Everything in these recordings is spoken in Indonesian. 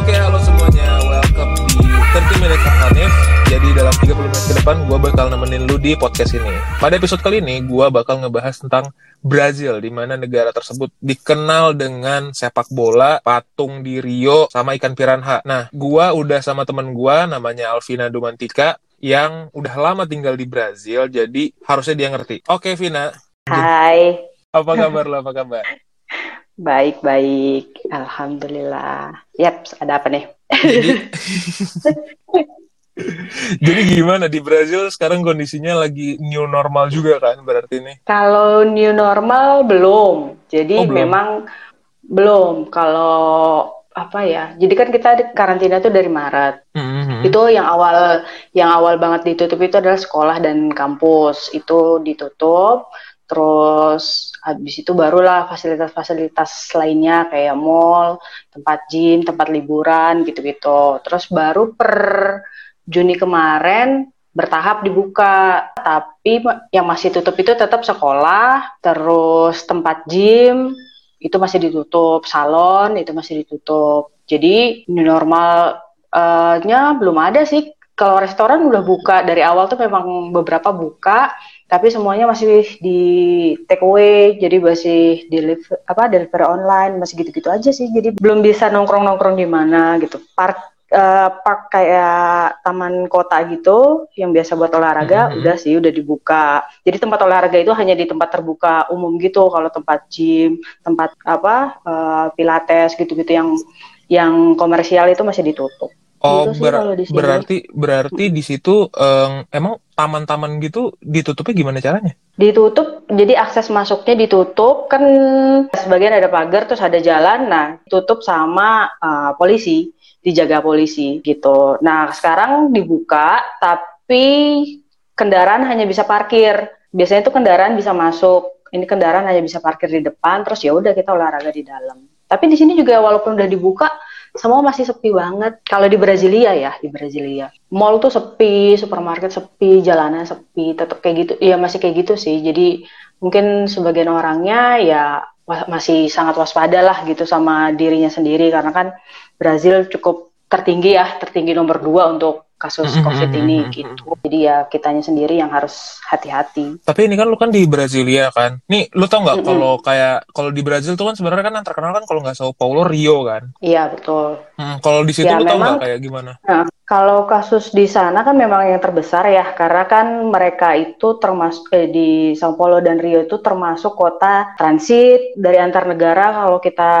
Oke, halo semuanya. Welcome di 30 Minutes of Hanif. Jadi dalam 30 menit ke depan, gue bakal nemenin lu di podcast ini. Pada episode kali ini, gue bakal ngebahas tentang Brazil, di mana negara tersebut dikenal dengan sepak bola, patung di Rio, sama ikan piranha. Nah, gue udah sama temen gue, namanya Alvina Dumantika, yang udah lama tinggal di Brazil, jadi harusnya dia ngerti. Oke, Vina. Hai. Apa kabar lo? Apa kabar? Baik, baik. Alhamdulillah. Yap, ada apa nih? Jadi, jadi gimana di Brazil sekarang kondisinya lagi new normal juga kan berarti ini? Kalau new normal belum. Jadi Oh, belum. memang belum. Kalau apa ya? Jadi kan kita karantina tuh dari Maret. Mhm. Itu yang awal yang awal banget ditutup itu adalah sekolah dan kampus. Itu ditutup. Terus habis itu barulah fasilitas-fasilitas lainnya kayak mall, tempat gym, tempat liburan gitu-gitu. Terus baru per Juni kemarin bertahap dibuka, tapi yang masih tutup itu tetap sekolah, terus tempat gym itu masih ditutup, salon itu masih ditutup. Jadi new normalnya belum ada sih. Kalau restoran udah buka dari awal tuh memang beberapa buka, tapi semuanya masih di take away, jadi masih deliver apa delivery online, masih gitu-gitu aja sih. Jadi belum bisa nongkrong-nongkrong di mana gitu. Park eh, park kayak taman kota gitu yang biasa buat olahraga Mhm. udah sih udah dibuka. Jadi tempat olahraga itu hanya di tempat terbuka umum gitu. Kalau tempat gym, tempat apa eh, pilates gitu-gitu yang yang komersial itu masih ditutup. Oh, Gitu sih ber- di sini. berarti berarti di situ em, emang taman-taman gitu ditutupnya gimana caranya? Ditutup, jadi akses masuknya ditutup kan sebagian ada pagar terus ada jalan, nah tutup sama uh, polisi, dijaga polisi gitu. Nah sekarang dibuka, tapi kendaraan hanya bisa parkir. Biasanya itu kendaraan bisa masuk, ini kendaraan hanya bisa parkir di depan, terus ya udah kita olahraga di dalam. Tapi di sini juga walaupun udah dibuka, semua masih sepi banget. Kalau di Brasilia ya, di Brasilia. Mall tuh sepi, supermarket sepi, jalanan sepi, tetap kayak gitu. Iya masih kayak gitu sih. Jadi mungkin sebagian orangnya ya masih sangat waspada lah gitu sama dirinya sendiri karena kan Brazil cukup tertinggi ya, tertinggi nomor dua untuk kasus Mhm, COVID mhm, ini mhm, gitu. Jadi ya kitanya sendiri yang harus hati-hati. Tapi ini kan lu kan di Brasilia kan. Nih, lu tau nggak kalau kayak kalau di Brazil tuh kan sebenarnya kan yang terkenal kan kalau nggak Sao Paulo Rio kan. Iya betul. Hmm, kalau di situ Ya, lu tau nggak kayak gimana? Nah, kalau kasus di sana kan memang yang terbesar ya, karena kan mereka itu termasuk eh, di Sao Paulo dan Rio itu termasuk kota transit dari antar negara. Kalau kita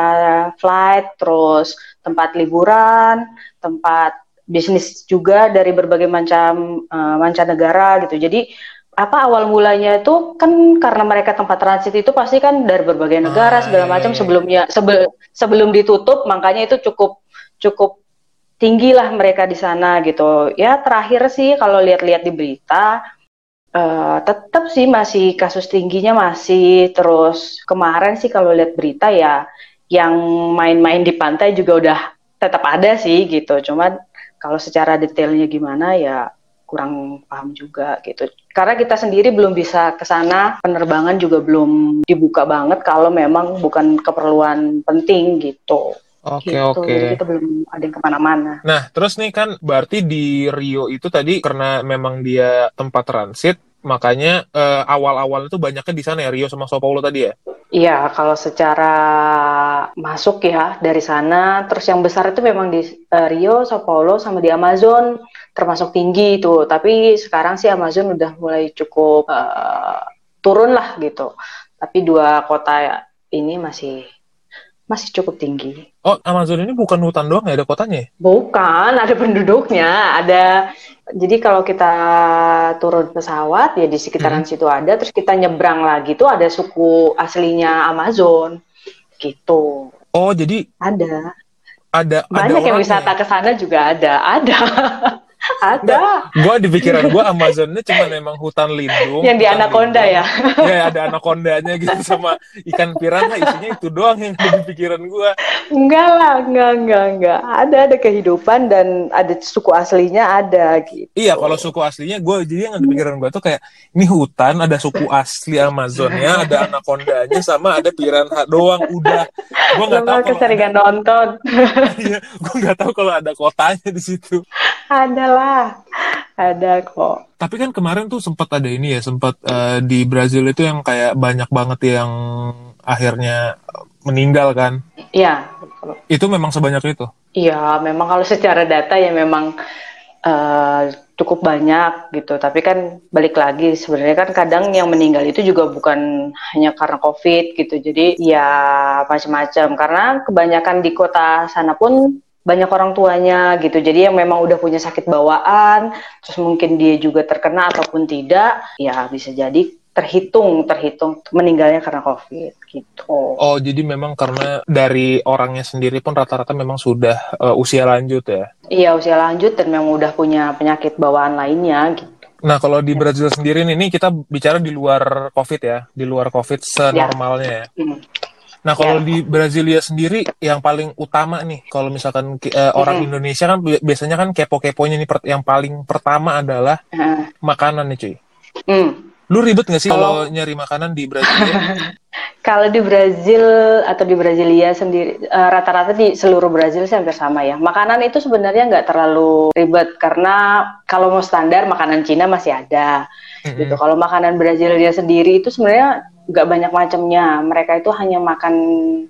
flight, terus tempat liburan, tempat bisnis juga dari berbagai macam eh, mancanegara gitu. Jadi apa awal mulanya itu kan karena mereka tempat transit itu pasti kan dari berbagai negara Ah, segala iya, macam iya. sebelumnya sebel- sebelum ditutup makanya itu cukup cukup tinggi lah mereka di sana gitu. Ya terakhir sih kalau lihat-lihat di berita eh, tetap sih masih kasus tingginya masih terus kemarin sih kalau lihat berita ya yang main-main di pantai juga udah tetap ada sih gitu. Cuma kalau secara detailnya gimana ya kurang paham juga gitu. Karena kita sendiri belum bisa ke sana, penerbangan juga belum dibuka banget kalau memang bukan keperluan penting gitu. Oke, gitu. oke. Jadi kita belum ada yang ke mana-mana. Nah, terus nih kan berarti di Rio itu tadi karena memang dia tempat transit, makanya eh, awal-awal itu banyaknya di sana ya Rio sama Sao Paulo tadi ya. Iya, kalau secara masuk ya dari sana, terus yang besar itu memang di eh, Rio, Sao Paulo, sama di Amazon termasuk tinggi itu. Tapi sekarang sih Amazon udah mulai cukup eh, turun lah gitu. Tapi dua kota ini masih masih cukup tinggi. Oh, Amazon ini bukan hutan doang ya, ada kotanya ya? Bukan, ada penduduknya, ada. Jadi kalau kita turun pesawat ya di sekitaran situ ada, terus kita nyebrang lagi tuh ada suku aslinya Amazon, gitu. Oh, jadi Ada. ada ada Banyak yang wisata ya? ke sana juga ada, ada. ada. Gue di pikiran gue Amazonnya cuma memang hutan lindung. Yang di anaconda lindung. ya. Ya ada anakondanya gitu sama ikan piranha isinya itu doang yang ada di pikiran gue. Enggak lah, enggak, enggak, enggak. Ada ada kehidupan dan ada suku aslinya ada gitu. Iya kalau suku aslinya gue jadi yang ada di pikiran gue tuh kayak ini hutan ada suku asli Amazonnya ada anakondanya sama ada piranha doang udah. Gue nggak tahu keseringan nonton. Iya, gue nggak tahu kalau ada kotanya di situ. ada lah. Ada kok. Tapi kan kemarin tuh sempat ada ini ya, sempat eh, di Brazil itu yang kayak banyak banget yang akhirnya meninggal kan. Iya. Itu memang sebanyak itu. Iya, memang kalau secara data ya memang eh, cukup banyak gitu. Tapi kan balik lagi sebenarnya kan kadang yang meninggal itu juga bukan hanya karena COVID gitu. Jadi ya macam-macam. Karena kebanyakan di kota sana pun banyak orang tuanya gitu. Jadi yang memang udah punya sakit bawaan, terus mungkin dia juga terkena ataupun tidak, ya bisa jadi terhitung terhitung meninggalnya karena COVID gitu. Oh, jadi memang karena dari orangnya sendiri pun rata-rata memang sudah eh, usia lanjut ya. Iya usia lanjut dan memang udah punya penyakit bawaan lainnya gitu. Nah, kalau di Brazil sendiri nih, ini kita bicara di luar COVID ya, di luar COVID senormalnya ya. Hmm. Nah, kalau Ya. di Brasilia sendiri yang paling utama nih, kalau misalkan eh, orang. Indonesia kan bi- biasanya kan kepo-keponya nih yang paling pertama adalah Nah, makanan nih, cuy. hmm. Lu ribet gak sih Kalau- nyari makanan di Brasilia? Kalau di Brazil atau di Brasilia sendiri eh, rata-rata di seluruh Brazil sih hampir sama ya. Makanan itu sebenarnya nggak terlalu ribet karena kalau mau standar makanan Cina masih ada Mm-mm. gitu. Kalau makanan Brasilia sendiri itu sebenarnya nggak banyak macamnya. Mereka itu hanya makan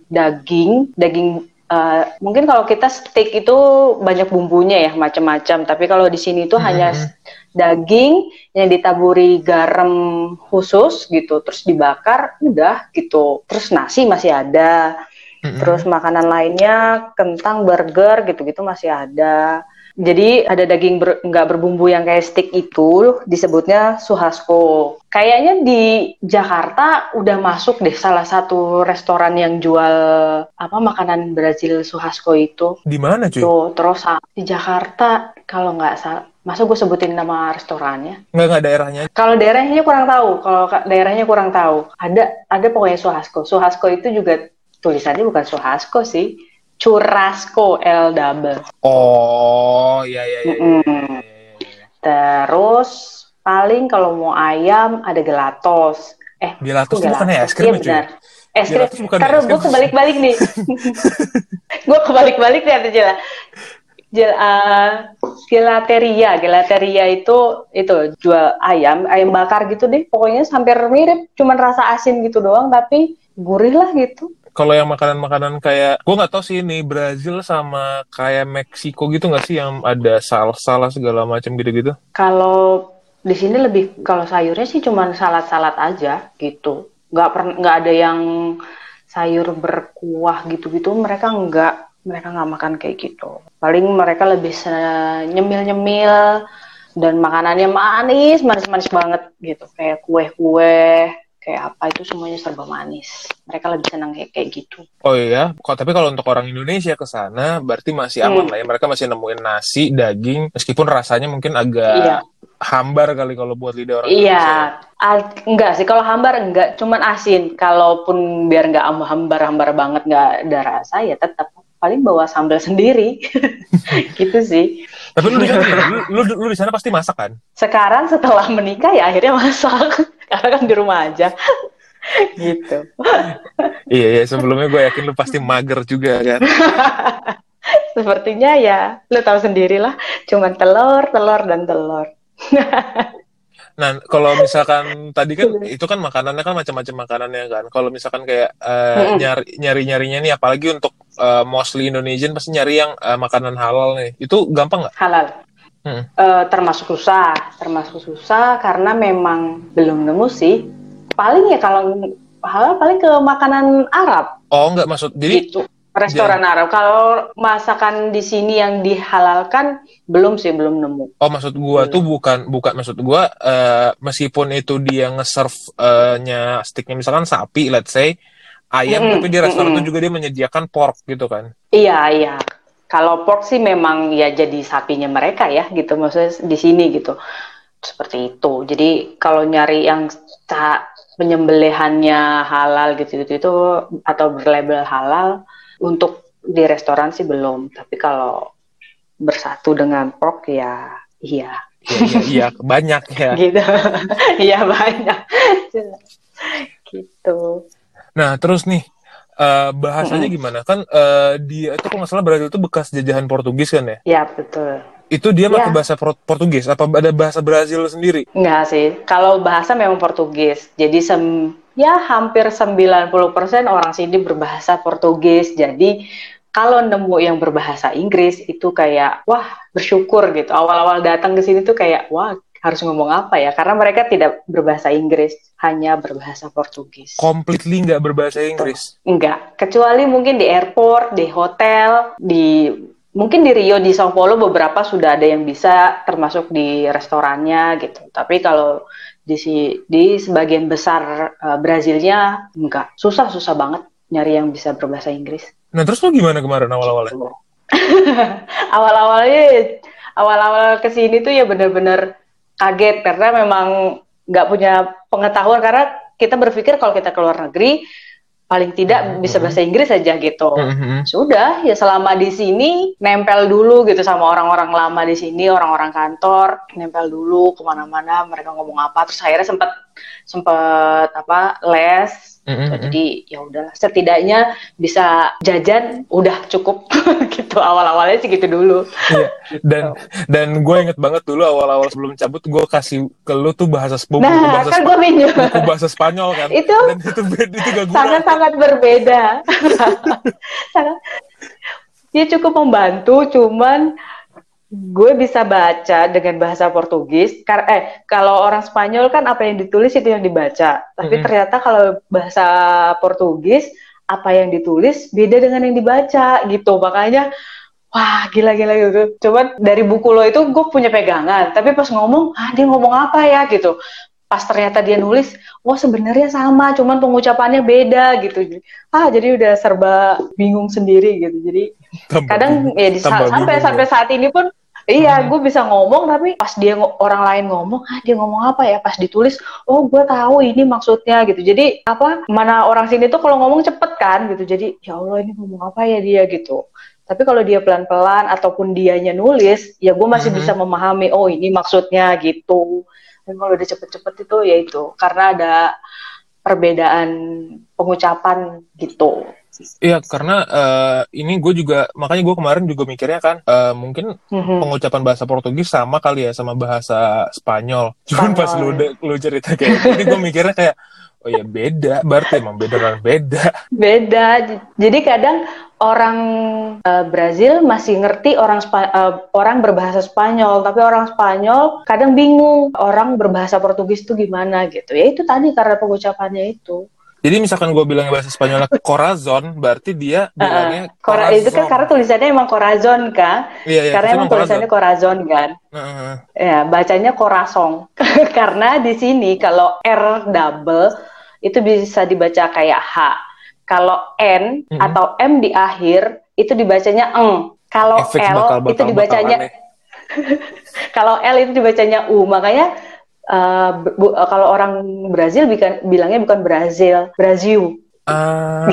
daging, daging eh, mungkin kalau kita steak itu banyak bumbunya ya macam-macam. Tapi kalau di sini itu hanya Mhm. daging yang ditaburi garam khusus gitu, terus dibakar, udah gitu. Terus nasi masih ada. Mm-mm. Terus makanan lainnya kentang, burger gitu-gitu masih ada. Jadi ada daging ber- nggak berbumbu yang kayak steak itu disebutnya suhasko. Kayaknya di Jakarta udah masuk deh salah satu restoran yang jual apa makanan Brazil suhasko itu. di mana, cuy? Tuh, terus ah, di Jakarta kalau nggak salah, masa gue sebutin nama restorannya? Nggak, nggak daerahnya. Kalau daerahnya kurang tahu, kalau ka- daerahnya kurang tahu. Ada ada pokoknya Suhasko. Suhasko itu juga tulisannya bukan Suhasko sih, Churrasco L double. Oh, iya, iya, iya. iya, iya. Terus paling kalau mau ayam ada gelatos. Eh, Gelatos itu bukannya es krim Iya ya, benar. Es krim. Bukan Karena es krim. gue kebalik-balik nih. gue kebalik-balik nih ada jela. Jel, uh, gelateria, gelateria itu itu jual ayam, ayam bakar gitu deh. Pokoknya hampir mirip, cuman rasa asin gitu doang, tapi gurih lah gitu. Kalau yang makanan-makanan kayak, gue nggak tahu sih ini Brazil sama kayak Meksiko gitu nggak sih yang ada salsa segala macam gitu-gitu? Kalau di sini lebih kalau sayurnya sih cuman salad-salad aja gitu. Nggak pernah nggak ada yang sayur berkuah gitu-gitu. Mereka nggak mereka nggak makan kayak gitu. Paling mereka lebih nyemil-nyemil dan makanannya manis, manis-manis banget gitu. Kayak kue-kue, kayak apa itu semuanya serba manis. Mereka lebih senang kayak kayak gitu. Oh iya, kok tapi kalau untuk orang Indonesia ke sana berarti masih aman Hmm. lah ya. Mereka masih nemuin nasi, daging, meskipun rasanya mungkin agak Iya. hambar kali kalau buat lidah orang Iya, Indonesia. al- enggak sih kalau hambar enggak, cuman asin. Kalaupun biar enggak am- hambar-hambar banget enggak ada rasa ya tetap paling bawa sambal sendiri. gitu sih. Tapi lu di sana, lu, lu, lu di sana pasti masak kan? Sekarang setelah menikah ya akhirnya masak. Karena kan di rumah aja. gitu. Iya, iya. Sebelumnya gue yakin lu pasti mager juga kan. Sepertinya ya, lu tahu sendirilah, cuman telur, telur dan telur. Nah, kalau misalkan tadi kan itu kan makanannya kan macam-macam makanannya kan. Kalau misalkan kayak Mm-mm. nyari nyari nyarinya nih, apalagi untuk eh, mostly Indonesian pasti nyari yang eh, makanan halal nih. Itu gampang nggak? Halal. Hmm. Eh, termasuk susah, termasuk susah karena memang belum nemu sih. Paling ya kalau halal paling ke makanan Arab Oh, nggak maksud. Jadi gitu. Restoran Arab. Kalau masakan di sini yang dihalalkan belum sih, belum nemu. Oh maksud gua Hmm. tuh bukan bukan maksud gua eh, meskipun itu dia nge-serve eh, nya sticknya misalkan sapi let's say ayam Mm-mm, tapi di restoran mm-mm. itu juga dia menyediakan pork gitu kan. Iya, iya. Kalau pork sih memang ya jadi sapinya mereka ya gitu maksudnya di sini gitu. Seperti itu. Jadi kalau nyari yang penyembelihannya halal gitu, gitu itu atau berlabel halal untuk di restoran sih belum. Tapi kalau bersatu dengan pork ya iya. Iya, iya, iya banyak ya. gitu. Iya banyak. gitu. Nah, terus nih uh, bahasanya hmm. gimana? Kan uh, dia itu kalau nggak salah Brazil itu bekas jajahan Portugis kan ya? Iya, betul. Itu dia pakai ya. bahasa Portugis apa ada bahasa Brazil sendiri? Enggak sih. Kalau bahasa memang Portugis. Jadi sem ya hampir 90% orang sini berbahasa Portugis. Jadi kalau nemu yang berbahasa Inggris itu kayak wah bersyukur gitu. Awal-awal datang ke sini tuh kayak wah harus ngomong apa ya? Karena mereka tidak berbahasa Inggris, hanya berbahasa Portugis. Completely nggak berbahasa Inggris? Enggak, kecuali mungkin di airport, di hotel, di mungkin di Rio, di Sao Paulo beberapa sudah ada yang bisa, termasuk di restorannya gitu. Tapi kalau di di sebagian besar uh, Brazilnya enggak, susah susah banget nyari yang bisa berbahasa Inggris. Nah terus lo gimana kemarin awal-awalnya? awal-awalnya awal-awal ke sini tuh ya bener-bener kaget karena memang nggak punya pengetahuan karena kita berpikir kalau kita keluar negeri paling tidak mm-hmm. bisa bahasa Inggris saja gitu. Mm-hmm. Sudah ya selama di sini nempel dulu gitu sama orang-orang lama di sini, orang-orang kantor, nempel dulu ke mana-mana mereka ngomong apa. Terus akhirnya sempat sempat apa les Mm-hmm. Jadi ya udahlah setidaknya bisa jajan udah cukup gitu awal-awalnya sih gitu dulu. Iya. Dan dan gue inget banget dulu awal-awal sebelum cabut gue kasih ke lu tuh bahasa buku nah, bahasa kan gue minjem. buku bahasa Spanyol kan. itu dan itu beda itu gak Sangat-sangat berbeda. sangat cukup membantu cuman gue bisa baca dengan bahasa Portugis. Eh, kalau orang Spanyol kan apa yang ditulis itu yang dibaca. Tapi mm-hmm. ternyata kalau bahasa Portugis apa yang ditulis beda dengan yang dibaca gitu. Makanya wah gila gila gitu. Coba dari buku lo itu gue punya pegangan. Tapi pas ngomong, ah dia ngomong apa ya gitu. Pas ternyata dia nulis, wah sebenarnya sama, cuman pengucapannya beda gitu. Ah jadi udah serba bingung sendiri gitu. Jadi tambah kadang ya di, sampai sampai saat ini pun Iya, hmm. gue bisa ngomong tapi pas dia orang lain ngomong, ah dia ngomong apa ya? Pas ditulis, oh gue tahu ini maksudnya gitu. Jadi apa? Mana orang sini tuh kalau ngomong cepet kan gitu. Jadi ya Allah ini ngomong apa ya dia gitu. Tapi kalau dia pelan-pelan ataupun dianya nulis, ya gue masih hmm. bisa memahami. Oh ini maksudnya gitu. Dan kalau udah cepet-cepet itu ya itu karena ada perbedaan pengucapan gitu. Iya, karena uh, ini gue juga makanya gue kemarin juga mikirnya kan uh, mungkin mm-hmm. pengucapan bahasa Portugis sama kali ya sama bahasa Spanyol. Cuman pas lu lu cerita kayak ini gue mikirnya kayak oh ya beda, berarti emang beda kan beda. Beda. Jadi kadang orang uh, Brazil masih ngerti orang Spa uh, orang berbahasa Spanyol, tapi orang Spanyol kadang bingung orang berbahasa Portugis itu gimana gitu. Ya itu tadi karena pengucapannya itu. Jadi misalkan gue bilang bahasa Spanyolnya corazon, berarti dia bilangnya uh, Cora itu kan karena tulisannya emang corazon kan? Iya, iya, karena emang tulisannya corazon, kan? Uh, Ya, bacanya corazon. karena di sini kalau R double itu bisa dibaca kayak H. Kalau N uh -huh. atau M di akhir itu dibacanya eng. Kalau L bakal, bakal, itu dibacanya kalau L itu dibacanya U. Makanya uh, bu, uh, kalau orang Brazil bukan bilangnya bukan Brazil, Brazil. Uh,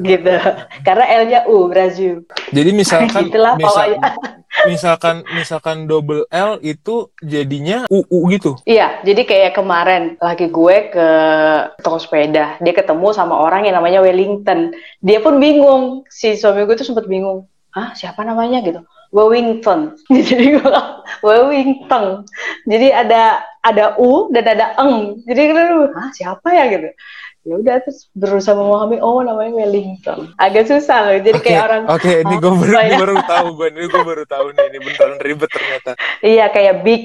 gitu. Karena L-nya U, Brazil. Jadi misalkan Itulah misal, misalkan misalkan double L itu jadinya UU gitu. Iya, jadi kayak kemarin lagi gue ke toko sepeda, dia ketemu sama orang yang namanya Wellington. Dia pun bingung, si suami gue tuh sempat bingung. Hah, siapa namanya gitu? Wellington. Jadi Wellington. Jadi ada ada U dan ada eng. Jadi ah siapa ya gitu. Ya udah terus berusaha memahami oh namanya Wellington. Agak susah loh. Jadi okay, kayak orang Oke, okay, ini gue baru, ini baru tahu gue. Ini gue baru tahu nih ini beneran ribet ternyata. Iya, kayak big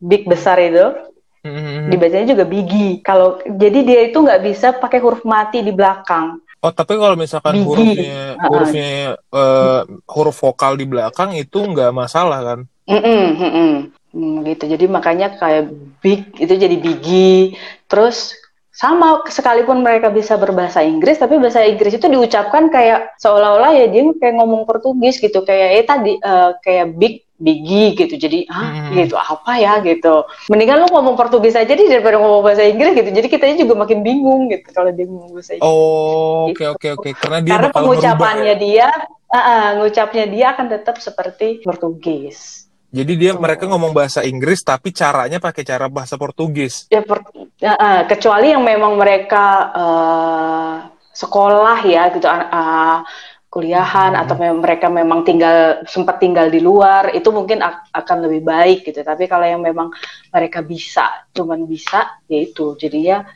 big besar itu. Mm-hmm. Dibacanya juga bigi. Kalau jadi dia itu nggak bisa pakai huruf mati di belakang. Oh, tapi kalau misalkan hurufnya hurufnya uh, huruf vokal di belakang itu nggak masalah kan? Mm -mm, mm -mm. Hmm, gitu. Jadi makanya kayak big itu jadi bigi. Terus sama sekalipun mereka bisa berbahasa Inggris tapi bahasa Inggris itu diucapkan kayak seolah-olah ya dia kayak ngomong Portugis gitu kayak eh tadi uh, kayak big bigi gitu. Jadi ah hmm. gitu apa ya? gitu. Mendingan lu ngomong Portugis aja deh daripada ngomong bahasa Inggris gitu. Jadi kita juga makin bingung gitu kalau dia ngomong bahasa Inggris. Oh oke oke oke. Karena dia karena pengucapannya ya? dia uh, uh, ngucapnya dia akan tetap seperti Portugis. Jadi dia oh. mereka ngomong bahasa Inggris tapi caranya pakai cara bahasa Portugis. Ya, per, uh, uh, kecuali yang memang mereka uh, sekolah ya gitu. Uh, kuliahan hmm. atau mereka memang tinggal sempat tinggal di luar itu mungkin akan lebih baik gitu. Tapi kalau yang memang mereka bisa cuman bisa ya itu jadinya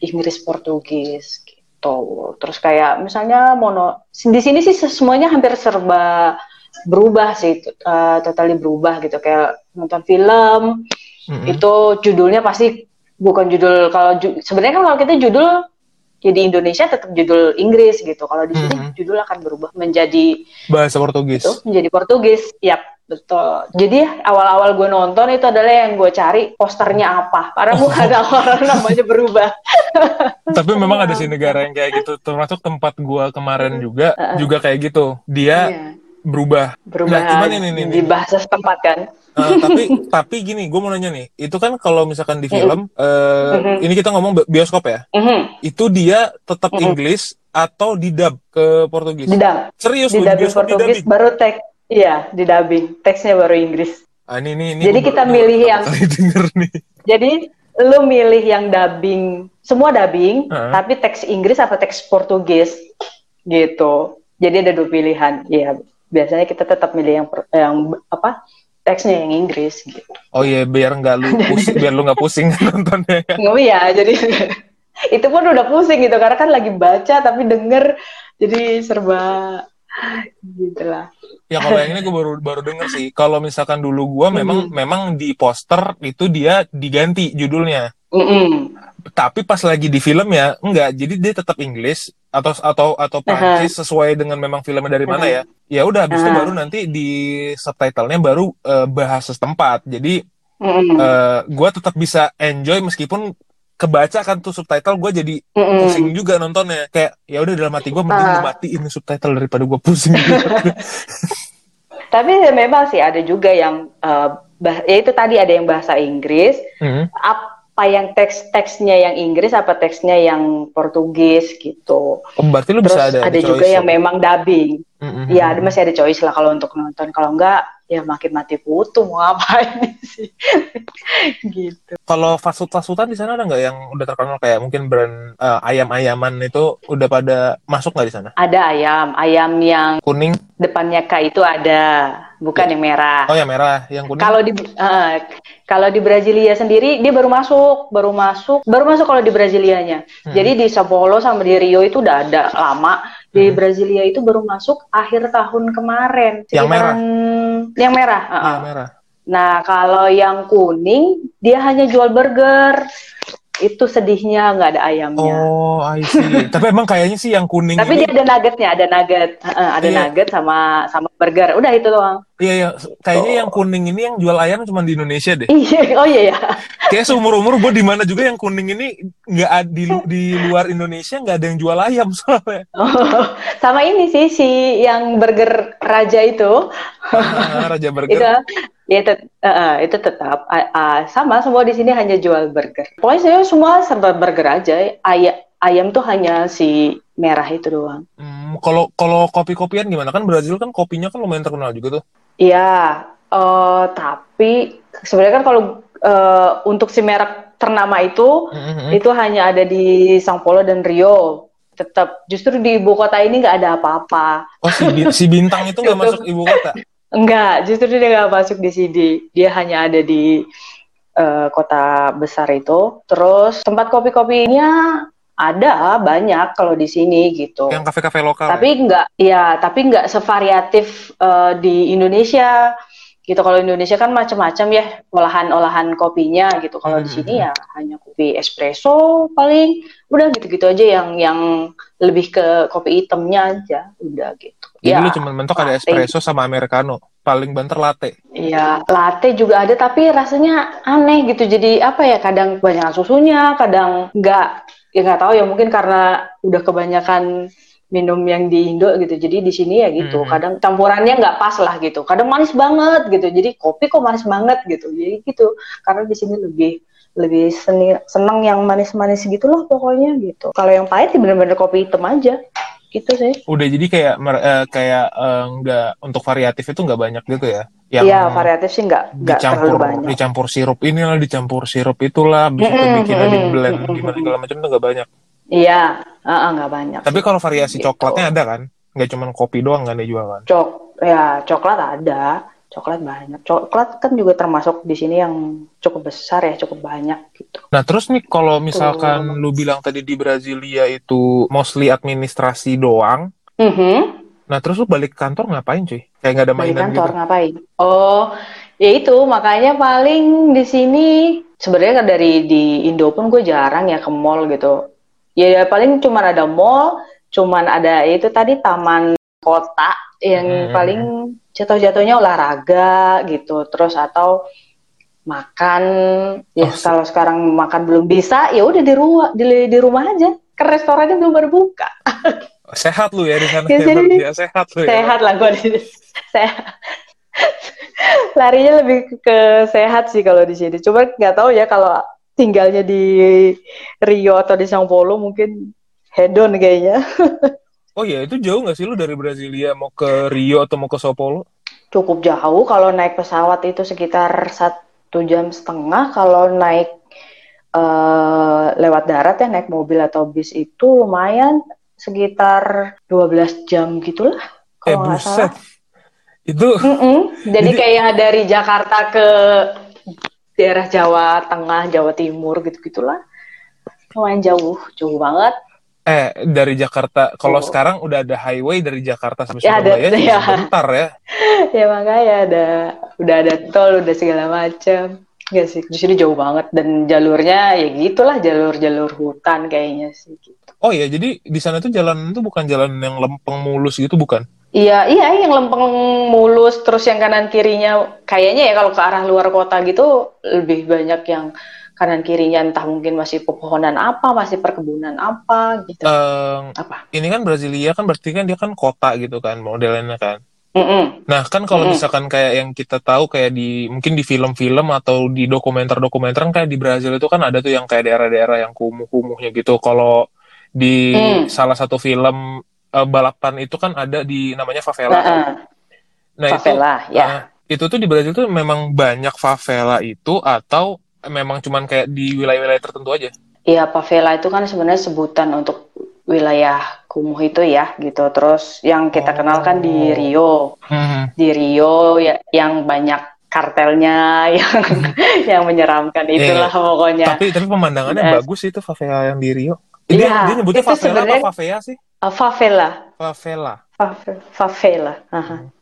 Inggris Portugis gitu. Terus kayak misalnya mono di sini sih semuanya hampir serba berubah sih uh, totally berubah gitu kayak nonton film mm-hmm. itu judulnya pasti bukan judul kalau ju- sebenarnya kan kalau kita judul jadi ya Indonesia tetap judul Inggris gitu. Kalau di sini mm-hmm. judul akan berubah menjadi bahasa Portugis. itu, menjadi Portugis. Yap betul. Jadi awal-awal gue nonton itu adalah yang gue cari posternya apa. Karena gue ada orang namanya berubah. Tapi memang ada sih negara yang kayak gitu. Termasuk tempat gue kemarin juga uh-uh. juga kayak gitu. Dia yeah berubah. Berubah. Nah, cuman ini, ini, di bahasa setempat kan. Uh, tapi tapi gini, gue mau nanya nih, itu kan kalau misalkan di film, mm -hmm. uh, mm -hmm. ini kita ngomong bioskop ya, mm -hmm. itu dia tetap mm -hmm. Inggris atau didub ke Portugis? Didub. Serius di bioskop Portugis baru teks, iya di dubbing, teksnya baru Inggris. Ah, ini, ini, ini Jadi kita milih yang. Denger nih. Jadi lu milih yang dubbing, semua dubbing, uh -huh. tapi teks Inggris apa teks Portugis gitu. Jadi ada dua pilihan, iya biasanya kita tetap milih yang yang apa teksnya yang Inggris gitu. Oh iya biar nggak lu pusing, biar lu nggak pusing nontonnya. Oh iya jadi itu pun udah pusing gitu karena kan lagi baca tapi denger jadi serba gitulah. Ya kalau yang ini gue baru baru denger sih. Kalau misalkan dulu gue memang mm -hmm. memang di poster itu dia diganti judulnya. Mm -hmm. Tapi pas lagi di film ya enggak. Jadi dia tetap Inggris atau atau atau Prancis uh -huh. sesuai dengan memang filmnya dari mana uh -huh. ya. Ya udah habis uh -huh. itu baru nanti di subtitlenya baru uh, bahasa setempat. Jadi uh uh, gue tetap bisa enjoy meskipun kebaca kan tuh subtitle gue jadi mm -mm. pusing juga nontonnya kayak ya udah dalam hati gue mending uh. matiin subtitle daripada gue pusing gitu. tapi memang sih ada juga yang uh, bah ya itu tadi ada yang bahasa Inggris mm -hmm. Apa yang teks-teksnya yang Inggris apa teksnya yang Portugis gitu. Oh, berarti lu Terus bisa ada ada juga yang memang dubbing. Mm -hmm. ya masih ada choice lah kalau untuk nonton. Kalau enggak ya makin mati putu mau ngapain sih? Gitu. Kalau fast food fast foodan di sana ada nggak yang udah terkenal? Kayak mungkin brand uh, ayam ayaman itu udah pada masuk nggak di sana? Ada ayam ayam yang kuning? depannya K itu ada bukan ya. yang merah. Oh yang merah yang kuning? Kalau di uh, kalau di Brasilia sendiri dia baru masuk baru masuk baru masuk kalau di Brasilianya. Hmm. jadi di Sao Paulo sama di Rio itu udah ada lama di hmm. Brasilia itu baru masuk akhir tahun kemarin. Yang merah. Yang merah. Uh -uh. Yang merah. Nah kalau yang kuning dia hanya jual burger itu sedihnya nggak ada ayamnya. Oh, I see. Tapi emang kayaknya sih yang kuning. Tapi ini... dia ada nuggetnya, ada nugget, uh, ada iya. nugget sama sama burger. Udah itu doang. Iya, iya. Kayaknya oh. yang kuning ini yang jual ayam cuma di Indonesia deh. Iya, oh iya ya. Kayak seumur umur gue di mana juga yang kuning ini nggak di di luar Indonesia nggak ada yang jual ayam soalnya. Oh, sama ini sih si yang burger raja itu. Ah, raja burger. itu Ya, tet uh, itu tetap uh, uh, sama semua di sini hanya jual burger. Pokoknya saya semua serba burger aja. Ayam ayam tuh hanya si merah itu doang. Hmm, kalau kalau kopi-kopian gimana kan Brazil kan kopinya kan lumayan terkenal juga tuh. Iya, uh, tapi sebenarnya kan kalau uh, untuk si merek ternama itu mm-hmm. itu hanya ada di São Paulo dan Rio. Tetap justru di ibu kota ini nggak ada apa-apa. Oh si, si bintang itu nggak masuk ibu kota? Enggak, justru dia nggak masuk di sini. Dia hanya ada di uh, kota besar itu. Terus tempat kopi-kopinya ada banyak kalau di sini gitu. Yang kafe-kafe lokal. Tapi ya? enggak, ya, tapi enggak sevariatif uh, di Indonesia gitu. Kalau Indonesia kan macam-macam ya olahan-olahan kopinya gitu. Kalau hmm. di sini ya hanya kopi espresso paling udah gitu-gitu aja yang yang lebih ke kopi hitamnya aja udah gitu. Jadi ya, lu cuma mentok ada espresso sama americano. Paling banter latte. Iya, latte juga ada tapi rasanya aneh gitu. Jadi apa ya? Kadang banyak susunya, kadang nggak ya nggak tahu ya mungkin karena udah kebanyakan minum yang di Indo gitu jadi di sini ya gitu hmm. kadang campurannya nggak pas lah gitu kadang manis banget gitu jadi kopi kok manis banget gitu jadi gitu karena di sini lebih lebih seni, seneng yang manis-manis gitu loh pokoknya gitu kalau yang pahit ya bener-bener kopi hitam aja gitu sih udah jadi kayak uh, kayak uh, nggak untuk variatif itu nggak banyak gitu ya yang iya variatif sih nggak nggak terlalu banyak dicampur sirup inilah dicampur sirup itulah bisa mm -hmm, bikin mm -hmm, di blend gimana segala macam itu nggak banyak Iya, uh, nggak banyak. Tapi kalau variasi gitu. coklatnya ada kan? Nggak cuma kopi doang kan dia jual kan? Cok, ya coklat ada, coklat banyak. Coklat kan juga termasuk di sini yang cukup besar ya, cukup banyak gitu. Nah terus nih kalau misalkan Tuh. lu bilang tadi di Brasilia itu mostly administrasi doang. Mm -hmm. Nah terus lu balik kantor ngapain cuy? Kayak nggak ada mainan balik kantor gitu? ngapain? Oh, ya itu makanya paling di sini sebenarnya dari di Indo pun gue jarang ya ke mall gitu ya, ya paling cuma ada mall cuman ada itu tadi taman kota yang hmm. paling jatuh-jatuhnya olahraga gitu terus atau makan. Ya oh, kalau sekarang makan belum bisa ya udah di rumah di, di rumah aja. Ke restorannya belum berbuka sehat lu ya di sana ya, jadi, ya, sehat lu ya. sehat lah gue di sehat. Larinya lebih ke sehat sih kalau di sini. Cuma nggak tahu ya kalau tinggalnya di Rio atau di São Paulo mungkin hedon kayaknya. oh iya, itu jauh nggak sih lu dari Brasilia mau ke Rio atau mau ke São Paulo? Cukup jauh. Kalau naik pesawat itu sekitar satu jam setengah. Kalau naik uh, lewat darat ya, naik mobil atau bis itu lumayan sekitar 12 jam gitulah. Eh buset. Itu. Mm -mm. Jadi, Jadi kayak dari Jakarta ke daerah Jawa Tengah, Jawa Timur gitu-gitulah. Lumayan jauh, jauh banget. Eh, dari Jakarta, kalau oh. sekarang udah ada highway dari Jakarta sampai ya, Surabaya, ada, ya. sebentar ya. ya makanya ada, udah ada tol, udah segala macam. Gak sih, di sini jauh banget dan jalurnya ya gitulah jalur-jalur hutan kayaknya sih. Gitu. Oh ya, jadi di sana tuh jalan itu bukan jalan yang lempeng mulus gitu bukan? Iya, iya yang lempeng mulus terus yang kanan kirinya kayaknya ya kalau ke arah luar kota gitu lebih banyak yang kanan kirinya entah mungkin masih pepohonan apa, masih perkebunan apa gitu. Um, apa? Ini kan Brasilia kan berarti kan dia kan kota gitu kan modelnya kan. Mm -mm. Nah kan kalau misalkan kayak yang kita tahu kayak di mungkin di film-film atau di dokumenter-dokumenter kan kayak di Brazil itu kan ada tuh yang kayak daerah-daerah yang kumuh-kumuhnya gitu. Kalau di mm. salah satu film uh, balapan itu kan ada di namanya favela. Nah, uh, nah favela, itu, ya. Uh, itu tuh di Brazil tuh memang banyak favela itu atau memang cuman kayak di wilayah-wilayah tertentu aja? Iya, favela itu kan sebenarnya sebutan untuk wilayah kumuh itu ya gitu. Terus yang kita oh. kenal kan di Rio. Hmm. Di Rio ya yang banyak kartelnya yang yang menyeramkan iya, itulah yeah. pokoknya. Tapi tapi pemandangannya nah, bagus itu favela yang di Rio. Ini ya, dia nyebutnya favela apa favela sih? Uh, favela. Favela. Favela. favela. Hmm.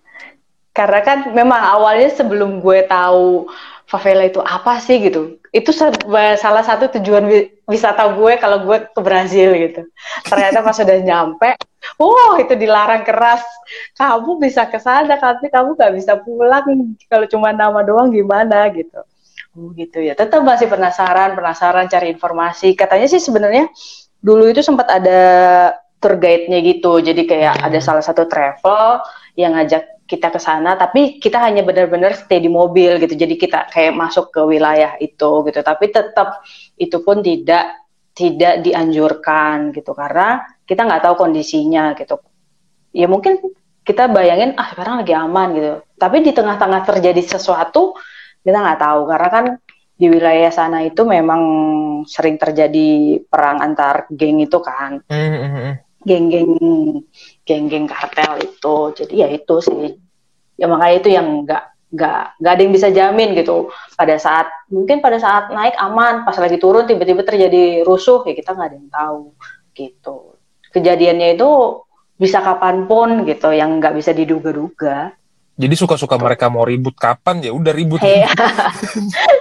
Karena kan memang awalnya sebelum gue tahu favela itu apa sih gitu, itu salah satu tujuan wisata gue kalau gue ke Brazil gitu. Ternyata pas sudah nyampe, wow itu dilarang keras. Kamu bisa ke sana, tapi kamu gak bisa pulang kalau cuma nama doang gimana gitu. Oh gitu ya. Tetap masih penasaran, penasaran cari informasi. Katanya sih sebenarnya dulu itu sempat ada tour guide-nya gitu. Jadi kayak ada salah satu travel yang ngajak kita ke sana, tapi kita hanya benar-benar stay di mobil gitu. Jadi kita kayak masuk ke wilayah itu gitu. Tapi tetap itu pun tidak tidak dianjurkan gitu karena kita nggak tahu kondisinya gitu. Ya mungkin kita bayangin ah sekarang lagi aman gitu. Tapi di tengah-tengah terjadi sesuatu kita nggak tahu karena kan di wilayah sana itu memang sering terjadi perang antar geng itu kan. Mm -hmm geng-geng geng-geng kartel itu. Jadi ya itu sih. Ya makanya itu yang nggak nggak nggak ada yang bisa jamin gitu. Pada saat mungkin pada saat naik aman pas lagi turun tiba-tiba terjadi rusuh ya kita nggak ada yang tahu gitu. Kejadiannya itu bisa kapan pun gitu yang nggak bisa diduga-duga. Jadi suka-suka mereka mau ribut kapan? Ya udah ribut. Iya.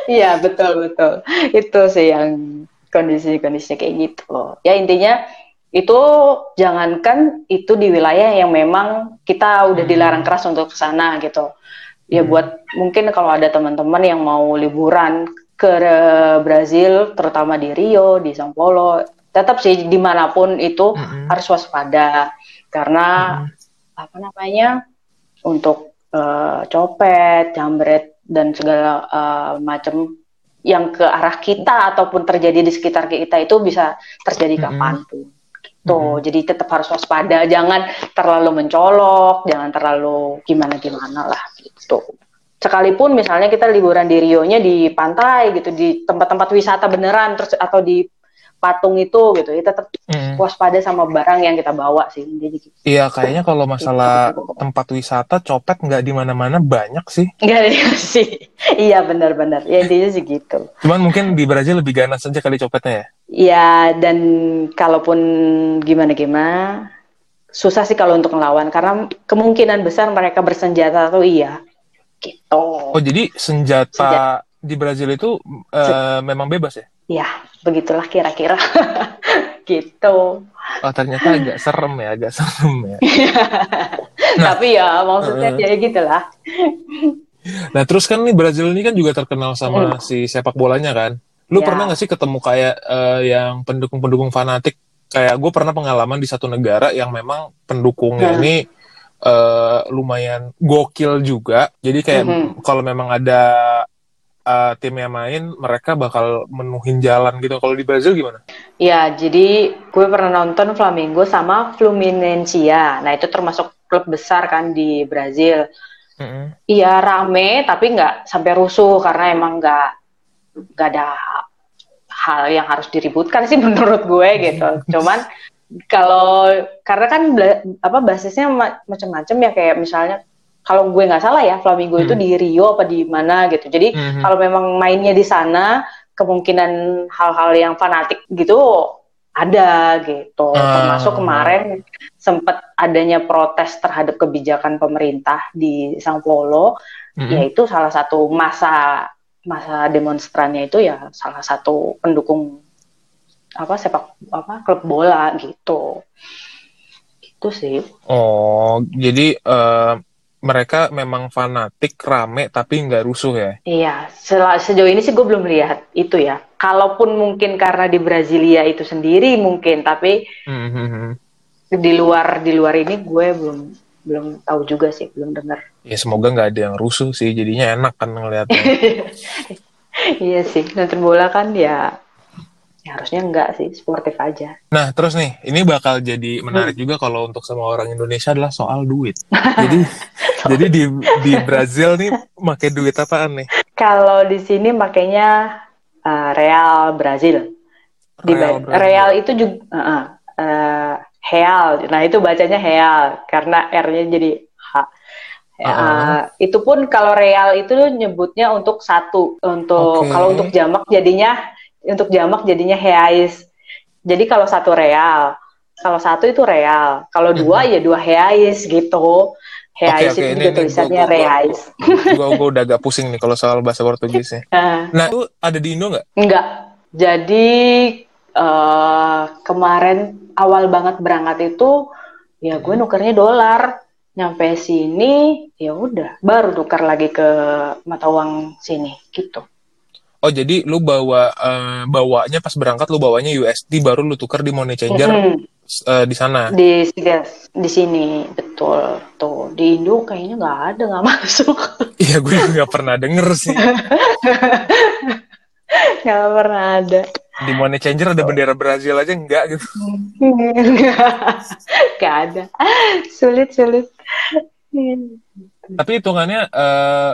Iya betul betul. Itu sih yang kondisi-kondisi kayak gitu. Ya intinya itu jangankan itu di wilayah yang memang kita udah hmm. dilarang keras untuk ke sana gitu. Ya hmm. buat mungkin kalau ada teman-teman yang mau liburan ke Brazil, terutama di Rio, di São Paulo, tetap sih di mana pun itu Mm-mm. harus waspada karena Mm-mm. apa namanya untuk eh, copet, jambret dan segala eh, macam yang ke arah kita ataupun terjadi di sekitar kita itu bisa terjadi Mm-mm. kapan pun. Gitu. Mm-mm. Jadi tetap harus waspada, jangan terlalu mencolok, jangan terlalu gimana-gimana lah gitu. Sekalipun misalnya kita liburan di Rio-nya di pantai gitu, di tempat-tempat wisata beneran terus atau di patung itu gitu, ya tetap Mm. waspada sama barang yang kita bawa sih. Jadi gitu. Iya, kayaknya kalau masalah tempat wisata copet nggak di mana-mana banyak sih. Enggak ada sih. Iya benar-benar. Ya intinya sih gitu. Cuman mungkin di Brazil lebih ganas saja kali copetnya ya. Ya dan kalaupun gimana-gimana susah sih kalau untuk ngelawan karena kemungkinan besar mereka bersenjata tuh iya. Gitu. Oh, jadi senjata di Brazil itu eh, memang bebas ya? Ya, begitulah kira-kira. gitu. Oh, ternyata agak serem ya, agak serem ya. Nah. Tapi ya maksudnya Uh-uh. ya gitulah. Nah, terus kan nih Brazil ini kan juga terkenal sama si sepak bolanya kan. Lu Ya. pernah nggak sih ketemu kayak eh, yang pendukung-pendukung fanatik? Kayak gue pernah pengalaman di satu negara yang memang pendukungnya Hmm. ini eh, lumayan gokil juga. Jadi kayak Mhm. kalau memang ada eh, tim yang main, mereka bakal menuhin jalan gitu. Kalau di Brazil gimana? Ya, jadi gue pernah nonton Flamengo sama Fluminense. Nah, itu termasuk klub besar kan di Brazil. Iya rame, tapi nggak sampai rusuh karena emang nggak nggak ada hal yang harus diributkan sih menurut gue gitu. Cuman kalau karena kan apa basisnya ma- macam-macam ya kayak misalnya kalau gue nggak salah ya Flamengo itu Hmm. di Rio apa di mana gitu. Jadi Mhm. kalau memang mainnya di sana kemungkinan hal-hal yang fanatik gitu ada gitu. Ah. Termasuk kemarin sempat adanya protes terhadap kebijakan pemerintah di Sao Paulo Mm-mm. yaitu salah satu masa masa demonstrannya itu ya salah satu pendukung apa sepak apa klub bola gitu itu sih Oh, jadi eh, mereka memang fanatik, rame, tapi nggak rusuh ya? iya sel- sejauh ini sih gue belum lihat itu ya kalaupun mungkin karena di Brasilia itu sendiri mungkin tapi Mhm. di luar di luar ini gue belum belum tahu juga sih belum dengar Ya semoga nggak ada yang rusuh sih, jadinya enak kan ngeliatnya. iya sih nonton bola kan ya, ya harusnya enggak sih sportif aja Nah, terus nih, ini bakal jadi menarik juga kalau untuk semua orang Indonesia adalah soal duit. Jadi, jadi di di Brazil nih pakai duit apaan nih? Kalau di sini makanya uh, Real Brazil. Di Real Real, Brazil. Real itu juga uh, uh, uh, Real. Nah, itu bacanya Real karena R-nya jadi H. Uh, Uh-uh. itu pun kalau Real itu nyebutnya untuk satu. Untuk Oke. kalau untuk jamak jadinya untuk jamak jadinya Reais. Jadi kalau satu Real, kalau satu itu Real, kalau dua ya dua Reais gitu. Oke, oke, itu ini- juga ini tulisannya gua- gua- Reais. Gue udah agak pusing nih kalau soal bahasa Portugisnya. Uh, Nah, itu ada di Indo nggak? Enggak. Jadi eh kemarin awal banget berangkat itu ya gue nukernya dolar. Nyampe sini ya udah baru tukar lagi ke mata uang sini gitu. Oh, jadi lu bawa eh, bawanya pas berangkat lu bawanya USD baru lu tukar di money changer Mm-mm. eh, di sana. Di di sini betul tuh di Indo kayaknya nggak ada nggak masuk Iya, gue nggak pernah denger sih. nggak pernah ada. Di money changer ada bendera Brazil aja enggak gitu. Nggak ada. Sulit sulit. Tapi hitungannya eh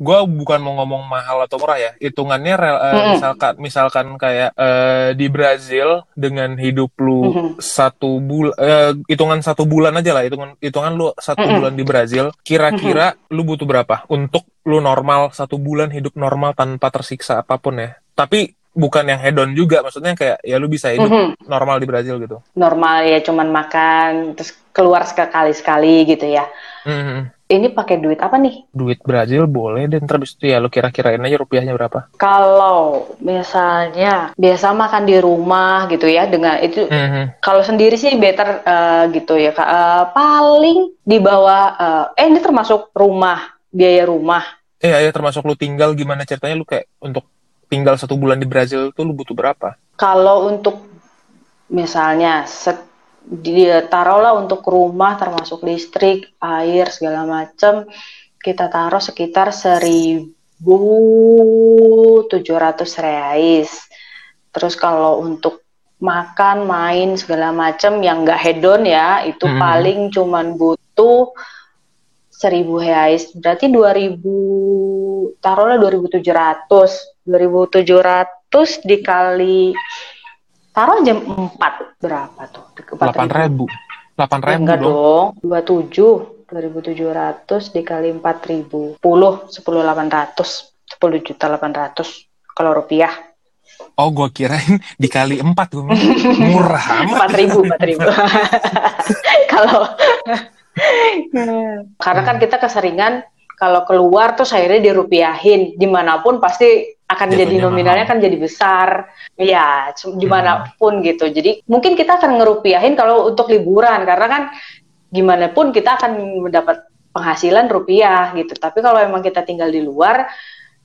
gue bukan mau ngomong mahal atau murah ya. Hitungannya rel- eh, Mm-mm. misalkan misalkan kayak eh, di Brazil dengan hidup lu Mhm. satu bulan hitungan satu bulan aja lah hitungan hitungan lu satu Mm-mm. bulan di Brazil kira-kira lu butuh berapa untuk lu normal satu bulan hidup normal tanpa tersiksa apa pun ya. Tapi bukan yang hedon juga maksudnya kayak ya lu bisa hidup Mhm. normal di Brazil gitu. Normal ya cuman makan terus keluar sekali-sekali gitu ya. Mhm. Ini pakai duit apa nih? Duit Brazil boleh dan terus itu ya lu kira-kirain aja rupiahnya berapa. Kalau misalnya biasa makan di rumah gitu ya dengan itu Mhm. kalau sendiri sih better eh, gitu ya. Eh, paling di bawah eh, eh ini termasuk rumah biaya rumah. Eh, ya termasuk lu tinggal gimana ceritanya lu kayak untuk tinggal satu bulan di Brazil tuh lu butuh berapa? Kalau untuk misalnya set, dia taruhlah untuk rumah termasuk listrik, air segala macam kita taruh sekitar 1.700 reais. Terus kalau untuk makan, main segala macam yang nggak hedon ya, itu hmm. paling cuman butuh 1000 reais. Berarti 2000 taruhlah 2700. 2700 dikali taruh jam 4 berapa tuh? 8000. 8000 enggak dong. 27 2700 dikali 4000 10 10 800 10 juta 800 kalau rupiah. Oh, gue kirain dikali empat gue murah Empat ribu, empat ribu. Kalau karena kan kita keseringan kalau keluar tuh akhirnya dirupiahin. Di mana pun pasti akan Jatuhnya jadi nominalnya mahal. kan jadi besar ya di mana pun hmm. gitu jadi mungkin kita akan ngerupiahin kalau untuk liburan karena kan gimana pun kita akan mendapat penghasilan rupiah gitu tapi kalau memang kita tinggal di luar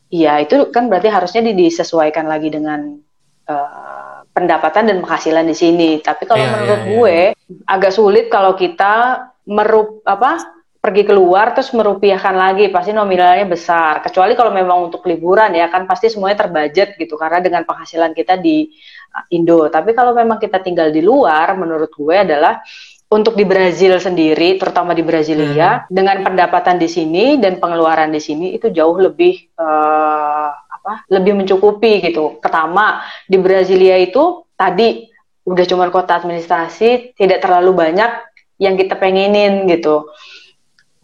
ya itu kan berarti harusnya disesuaikan lagi dengan uh, pendapatan dan penghasilan di sini tapi kalau yeah, menurut yeah, gue yeah. agak sulit kalau kita merup apa pergi keluar terus merupiahkan lagi pasti nominalnya besar. Kecuali kalau memang untuk liburan ya kan pasti semuanya terbudget gitu karena dengan penghasilan kita di uh, Indo. Tapi kalau memang kita tinggal di luar menurut gue adalah untuk di Brazil sendiri terutama di Brasilia hmm. dengan pendapatan di sini dan pengeluaran di sini itu jauh lebih uh, apa lebih mencukupi gitu. Pertama di Brasilia itu tadi udah cuma kota administrasi tidak terlalu banyak yang kita pengenin gitu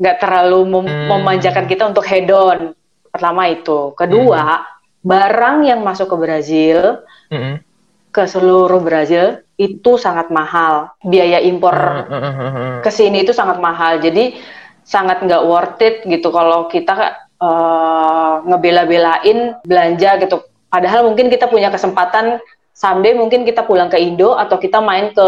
nggak terlalu mem hmm. memanjakan kita untuk hedon pertama itu kedua hmm. barang yang masuk ke Brazil hmm. ke seluruh Brazil itu sangat mahal biaya impor hmm, hmm ke sini itu sangat mahal jadi sangat nggak worth it gitu kalau kita uh, ngebela-belain belanja gitu padahal mungkin kita punya kesempatan someday mungkin kita pulang ke Indo atau kita main ke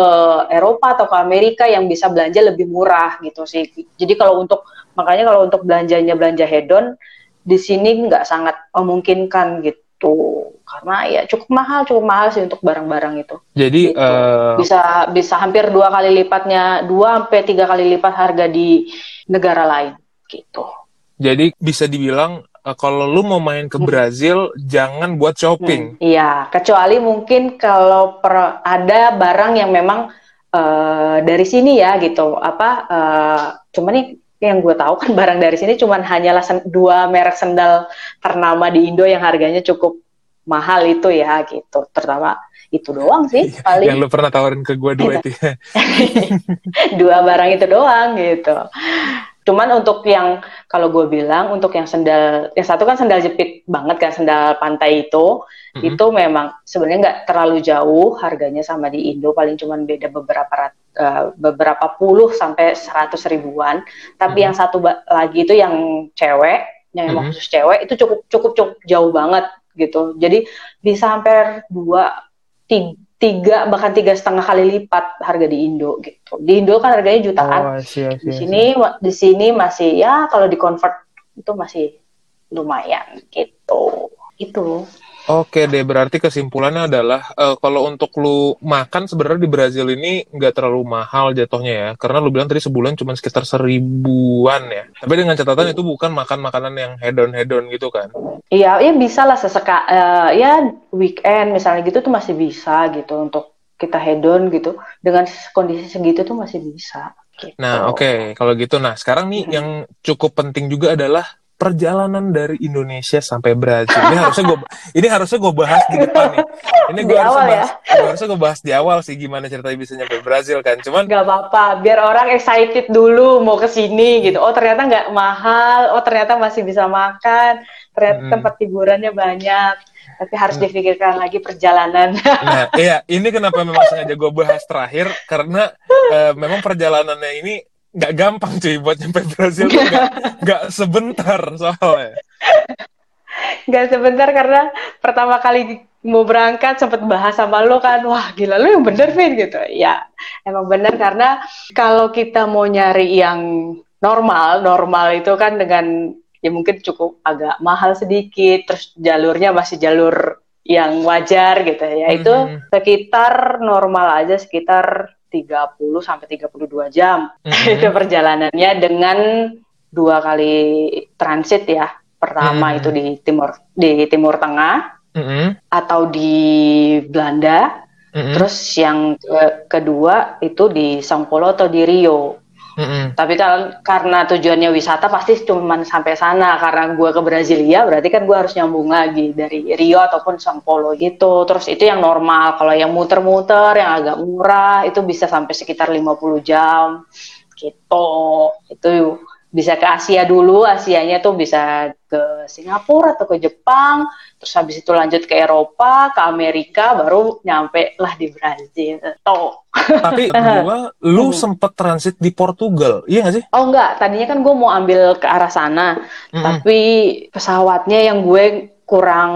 Eropa atau ke Amerika yang bisa belanja lebih murah gitu sih. Jadi kalau untuk makanya kalau untuk belanjanya belanja hedon di sini nggak sangat memungkinkan gitu karena ya cukup mahal cukup mahal sih untuk barang-barang itu. Jadi gitu. uh... bisa bisa hampir dua kali lipatnya dua sampai tiga kali lipat harga di negara lain gitu. Jadi bisa dibilang kalau lu mau main ke. Brazil hmm. jangan buat shopping. Hmm, iya, kecuali mungkin kalau per, ada barang yang memang uh, dari sini ya gitu. Apa uh, cuman nih yang gue tahu kan barang dari sini cuman hanyalah dua merek sendal ternama di Indo yang harganya cukup mahal itu ya gitu. Terutama itu doang sih paling. Yang lu pernah tawarin ke gue dua itu dua barang itu doang gitu. Cuman untuk yang kalau gue bilang untuk yang sendal yang satu kan sendal jepit banget kan sendal pantai itu mm-hmm. itu memang sebenarnya nggak terlalu jauh harganya sama di Indo paling cuman beda beberapa uh, beberapa puluh sampai seratus ribuan. Tapi mm-hmm. yang satu lagi itu yang cewek yang mm-hmm. khusus cewek itu cukup cukup cukup jauh banget gitu. Jadi bisa hampir dua tiga tiga bahkan tiga setengah kali lipat harga di Indo gitu. Di Indo kan harganya jutaan. Oh, see, see, di sini see. di sini masih ya kalau di convert itu masih lumayan gitu. Itu. Oke deh, berarti kesimpulannya adalah uh, kalau untuk lu makan sebenarnya di Brazil ini nggak terlalu mahal jatuhnya ya, karena lu bilang tadi sebulan cuma sekitar seribuan ya. Tapi dengan catatan itu bukan makan makanan yang hedon-hedon gitu kan? Iya, ya bisa lah seseka, uh, ya weekend misalnya gitu tuh masih bisa gitu untuk kita hedon gitu. Dengan kondisi segitu tuh masih bisa. Gitu. Nah, oke, okay. kalau gitu, nah sekarang nih hmm. yang cukup penting juga adalah perjalanan dari Indonesia sampai Brazil. Ini harusnya gue ini harusnya gue bahas di depan nih. Ini gue harusnya ya? bahas, ya? harusnya gue bahas di awal sih gimana ceritanya bisa nyampe Brazil kan. Cuman nggak apa-apa, biar orang excited dulu mau ke sini gitu. Oh ternyata nggak mahal, oh ternyata masih bisa makan, ternyata hmm. tempat hiburannya banyak. Tapi harus hmm. dipikirkan lagi perjalanan. Nah, iya, ini kenapa memang sengaja gue bahas terakhir karena uh, memang perjalanannya ini nggak gampang cuy buat nyampe Brazil tuh nggak sebentar soalnya nggak sebentar karena pertama kali mau berangkat sempet bahas sama lo kan wah gila lo yang bener Vin gitu ya emang bener karena kalau kita mau nyari yang normal normal itu kan dengan ya mungkin cukup agak mahal sedikit terus jalurnya masih jalur yang wajar gitu ya. Itu Mhm. sekitar normal aja sekitar 30 sampai 32 jam Mhm. itu perjalanannya dengan dua kali transit ya. Pertama Mhm. itu di timur di Timur Tengah Mhm. atau di Belanda. Mhm. Terus yang ke- kedua itu di São Paulo atau di Rio. Mhm. Tapi kalau karena tujuannya wisata pasti cuma sampai sana. Karena gue ke Brasilia berarti kan gue harus nyambung lagi dari Rio ataupun São Paulo gitu. Terus itu yang normal. Kalau yang muter-muter yang agak murah itu bisa sampai sekitar 50 jam gitu. Itu bisa ke Asia dulu. Asianya tuh bisa ke Singapura atau ke Jepang. Terus habis itu lanjut ke Eropa, ke Amerika, baru nyampe lah di Brazil. Tuh. Tapi gua, lu sempet transit di Portugal, iya gak sih? Oh enggak, tadinya kan gue mau ambil ke arah sana, Mhm. tapi pesawatnya yang gue kurang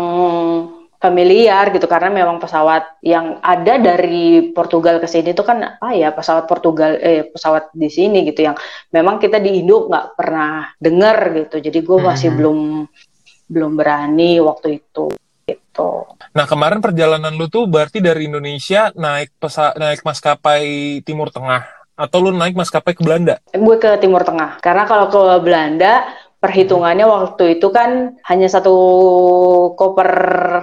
familiar gitu karena memang pesawat yang ada dari Portugal ke sini itu kan apa ya pesawat Portugal eh pesawat di sini gitu yang memang kita di Indo nggak pernah dengar gitu jadi gue masih Mhm. belum belum berani waktu itu gitu Nah kemarin perjalanan lu tuh berarti dari Indonesia naik pesa naik maskapai Timur Tengah atau lu naik maskapai ke Belanda? gue ke Timur Tengah karena kalau ke Belanda perhitungannya waktu itu kan hanya satu koper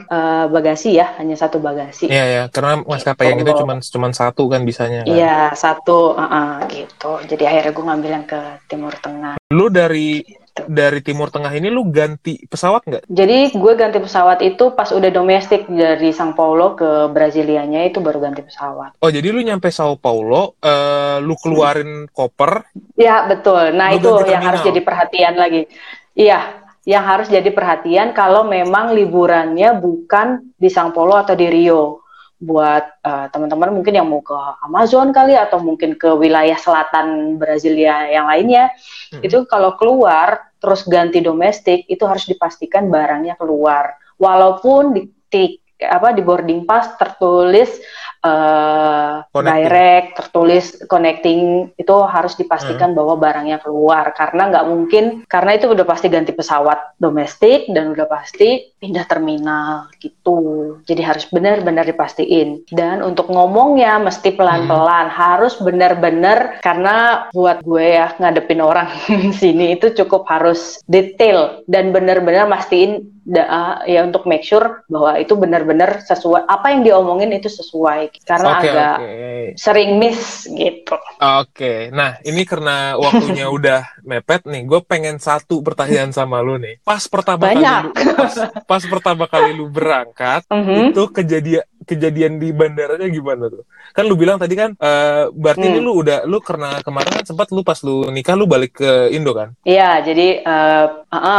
eh, bagasi ya hanya satu bagasi Iya ya, karena maskapai yang itu Gitu. cuman cuman satu kan bisanya kan. Iya satu, uh, uh, gitu. Jadi akhirnya gue ngambil yang ke Timur Tengah. Lu dari dari Timur Tengah ini lu ganti pesawat nggak? Jadi gue ganti pesawat itu pas udah domestik dari São Paulo ke Brasilianya itu baru ganti pesawat. Oh jadi lu nyampe Sao Paulo, eh, lu keluarin koper, Ya betul. Nah itu yang harus jadi perhatian lagi. Iya, yang harus jadi perhatian kalau memang liburannya bukan di São Paulo atau di Rio. Buat uh, teman-teman mungkin yang mau ke Amazon kali atau mungkin ke wilayah selatan Brasilia yang lainnya, Hmm. itu kalau keluar terus ganti domestik itu harus dipastikan barangnya keluar. Walaupun di tik apa di boarding pass tertulis uh, Connecting. direct, tertulis connecting itu harus dipastikan bahwa barangnya keluar karena nggak mungkin karena itu udah pasti ganti pesawat domestik dan udah pasti pindah terminal gitu. Jadi harus benar-benar dipastiin. Dan untuk ngomongnya mesti pelan-pelan, harus benar-benar karena buat gue ya ngadepin orang sini itu cukup harus detail dan benar-benar mastiin da- ya untuk make sure bahwa itu benar-benar sesuai apa yang diomongin itu sesuai karena Oke agak oke. sering miss gitu. Oke, nah ini karena waktunya udah mepet nih, gue pengen satu pertanyaan sama lu nih. Pas pertama kali lu, pas, pas pertama kali lu berangkat, Mhm. itu kejadian kejadian di bandaranya gimana tuh? Kan lu bilang tadi kan, eh, berarti ini Hmm. lu udah lu karena kemarin kan sempat lu pas lu nikah lu balik ke Indo kan? Iya, jadi eh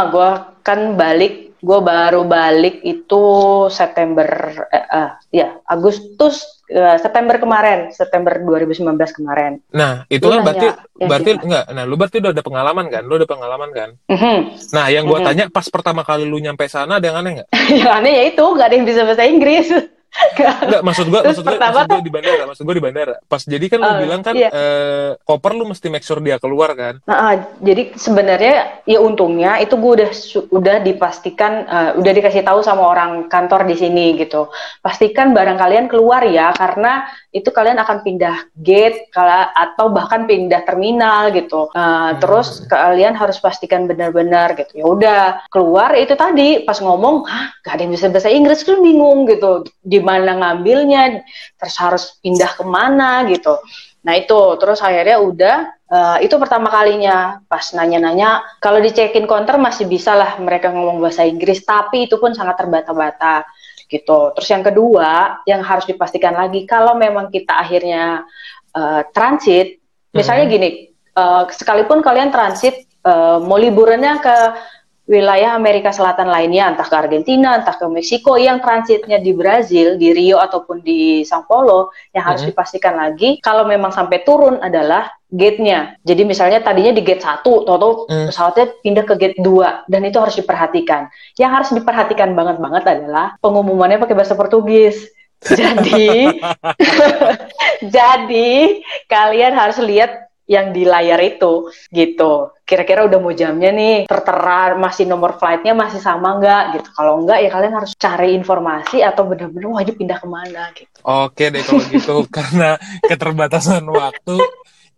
gue kan balik, gue baru balik itu September, eh, eh, ya Agustus, eh, September kemarin, September 2019 kemarin. Nah itu Lu kan berarti yang berarti gimana? enggak. Nah lu berarti udah ada pengalaman kan? Lu ada pengalaman kan? Mhm. Nah yang gua Mhm. tanya pas pertama kali lu nyampe sana ada yang aneh nggak? yang aneh ya itu nggak ada yang bisa bahasa Inggris. Enggak, maksud gua, Terus maksud gua, pertama maksud gua di bandara, maksud gua di bandara. Pas jadi kan lu Oh, bilang kan iya. eh, koper lu mesti make sure dia keluar kan? Nah, ah, jadi sebenarnya ya untungnya itu gue udah udah dipastikan eh, udah dikasih tahu sama orang kantor di sini gitu. Pastikan barang kalian keluar ya karena itu kalian akan pindah gate kala- atau bahkan pindah terminal gitu. Eh, Terus kalian harus pastikan benar-benar gitu. Ya udah keluar itu tadi pas ngomong, hah gak ada yang bisa bahasa Inggris kan bingung gitu. Di mana ngambilnya, terus harus pindah ke mana gitu. Nah itu terus akhirnya udah eh, itu pertama kalinya pas nanya-nanya kalau di check-in counter masih bisa lah mereka ngomong bahasa Inggris tapi itu pun sangat terbata-bata gitu. Terus yang kedua yang harus dipastikan lagi kalau memang kita akhirnya eh, transit misalnya Mhm. gini eh, sekalipun kalian transit eh, mau liburannya ke wilayah Amerika Selatan lainnya, entah ke Argentina, entah ke Meksiko, yang transitnya di Brazil, di Rio ataupun di Sao Paulo, yang harus Mhm. dipastikan lagi kalau memang sampai turun adalah gate-nya. Jadi misalnya tadinya di gate 1, atau Hmm. pesawatnya pindah ke gate 2, dan itu harus diperhatikan. Yang harus diperhatikan banget-banget adalah pengumumannya pakai bahasa Portugis. Jadi, jadi kalian harus lihat yang di layar itu gitu. Kira-kira udah mau jamnya nih, tertera masih nomor flightnya masih sama nggak gitu. Kalau nggak ya kalian harus cari informasi atau benar-benar wajib pindah ke mana gitu. Oke deh kalau gitu karena keterbatasan waktu,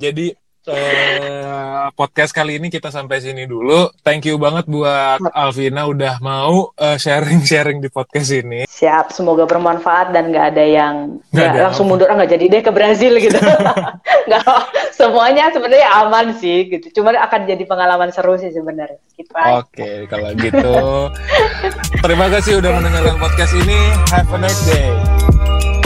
jadi eh, podcast kali ini kita sampai sini dulu. Thank you banget buat Alvina udah mau eh, sharing-sharing di podcast ini. Siap, semoga bermanfaat dan nggak ada yang Nggak nggak ada langsung apa. mundur ah nggak jadi deh ke Brazil gitu. Nggak, semuanya sebenarnya aman sih gitu. Cuma akan jadi pengalaman seru sih sebenarnya. Oke, kalau gitu. Terima kasih udah mendengarkan podcast ini. Have a nice day.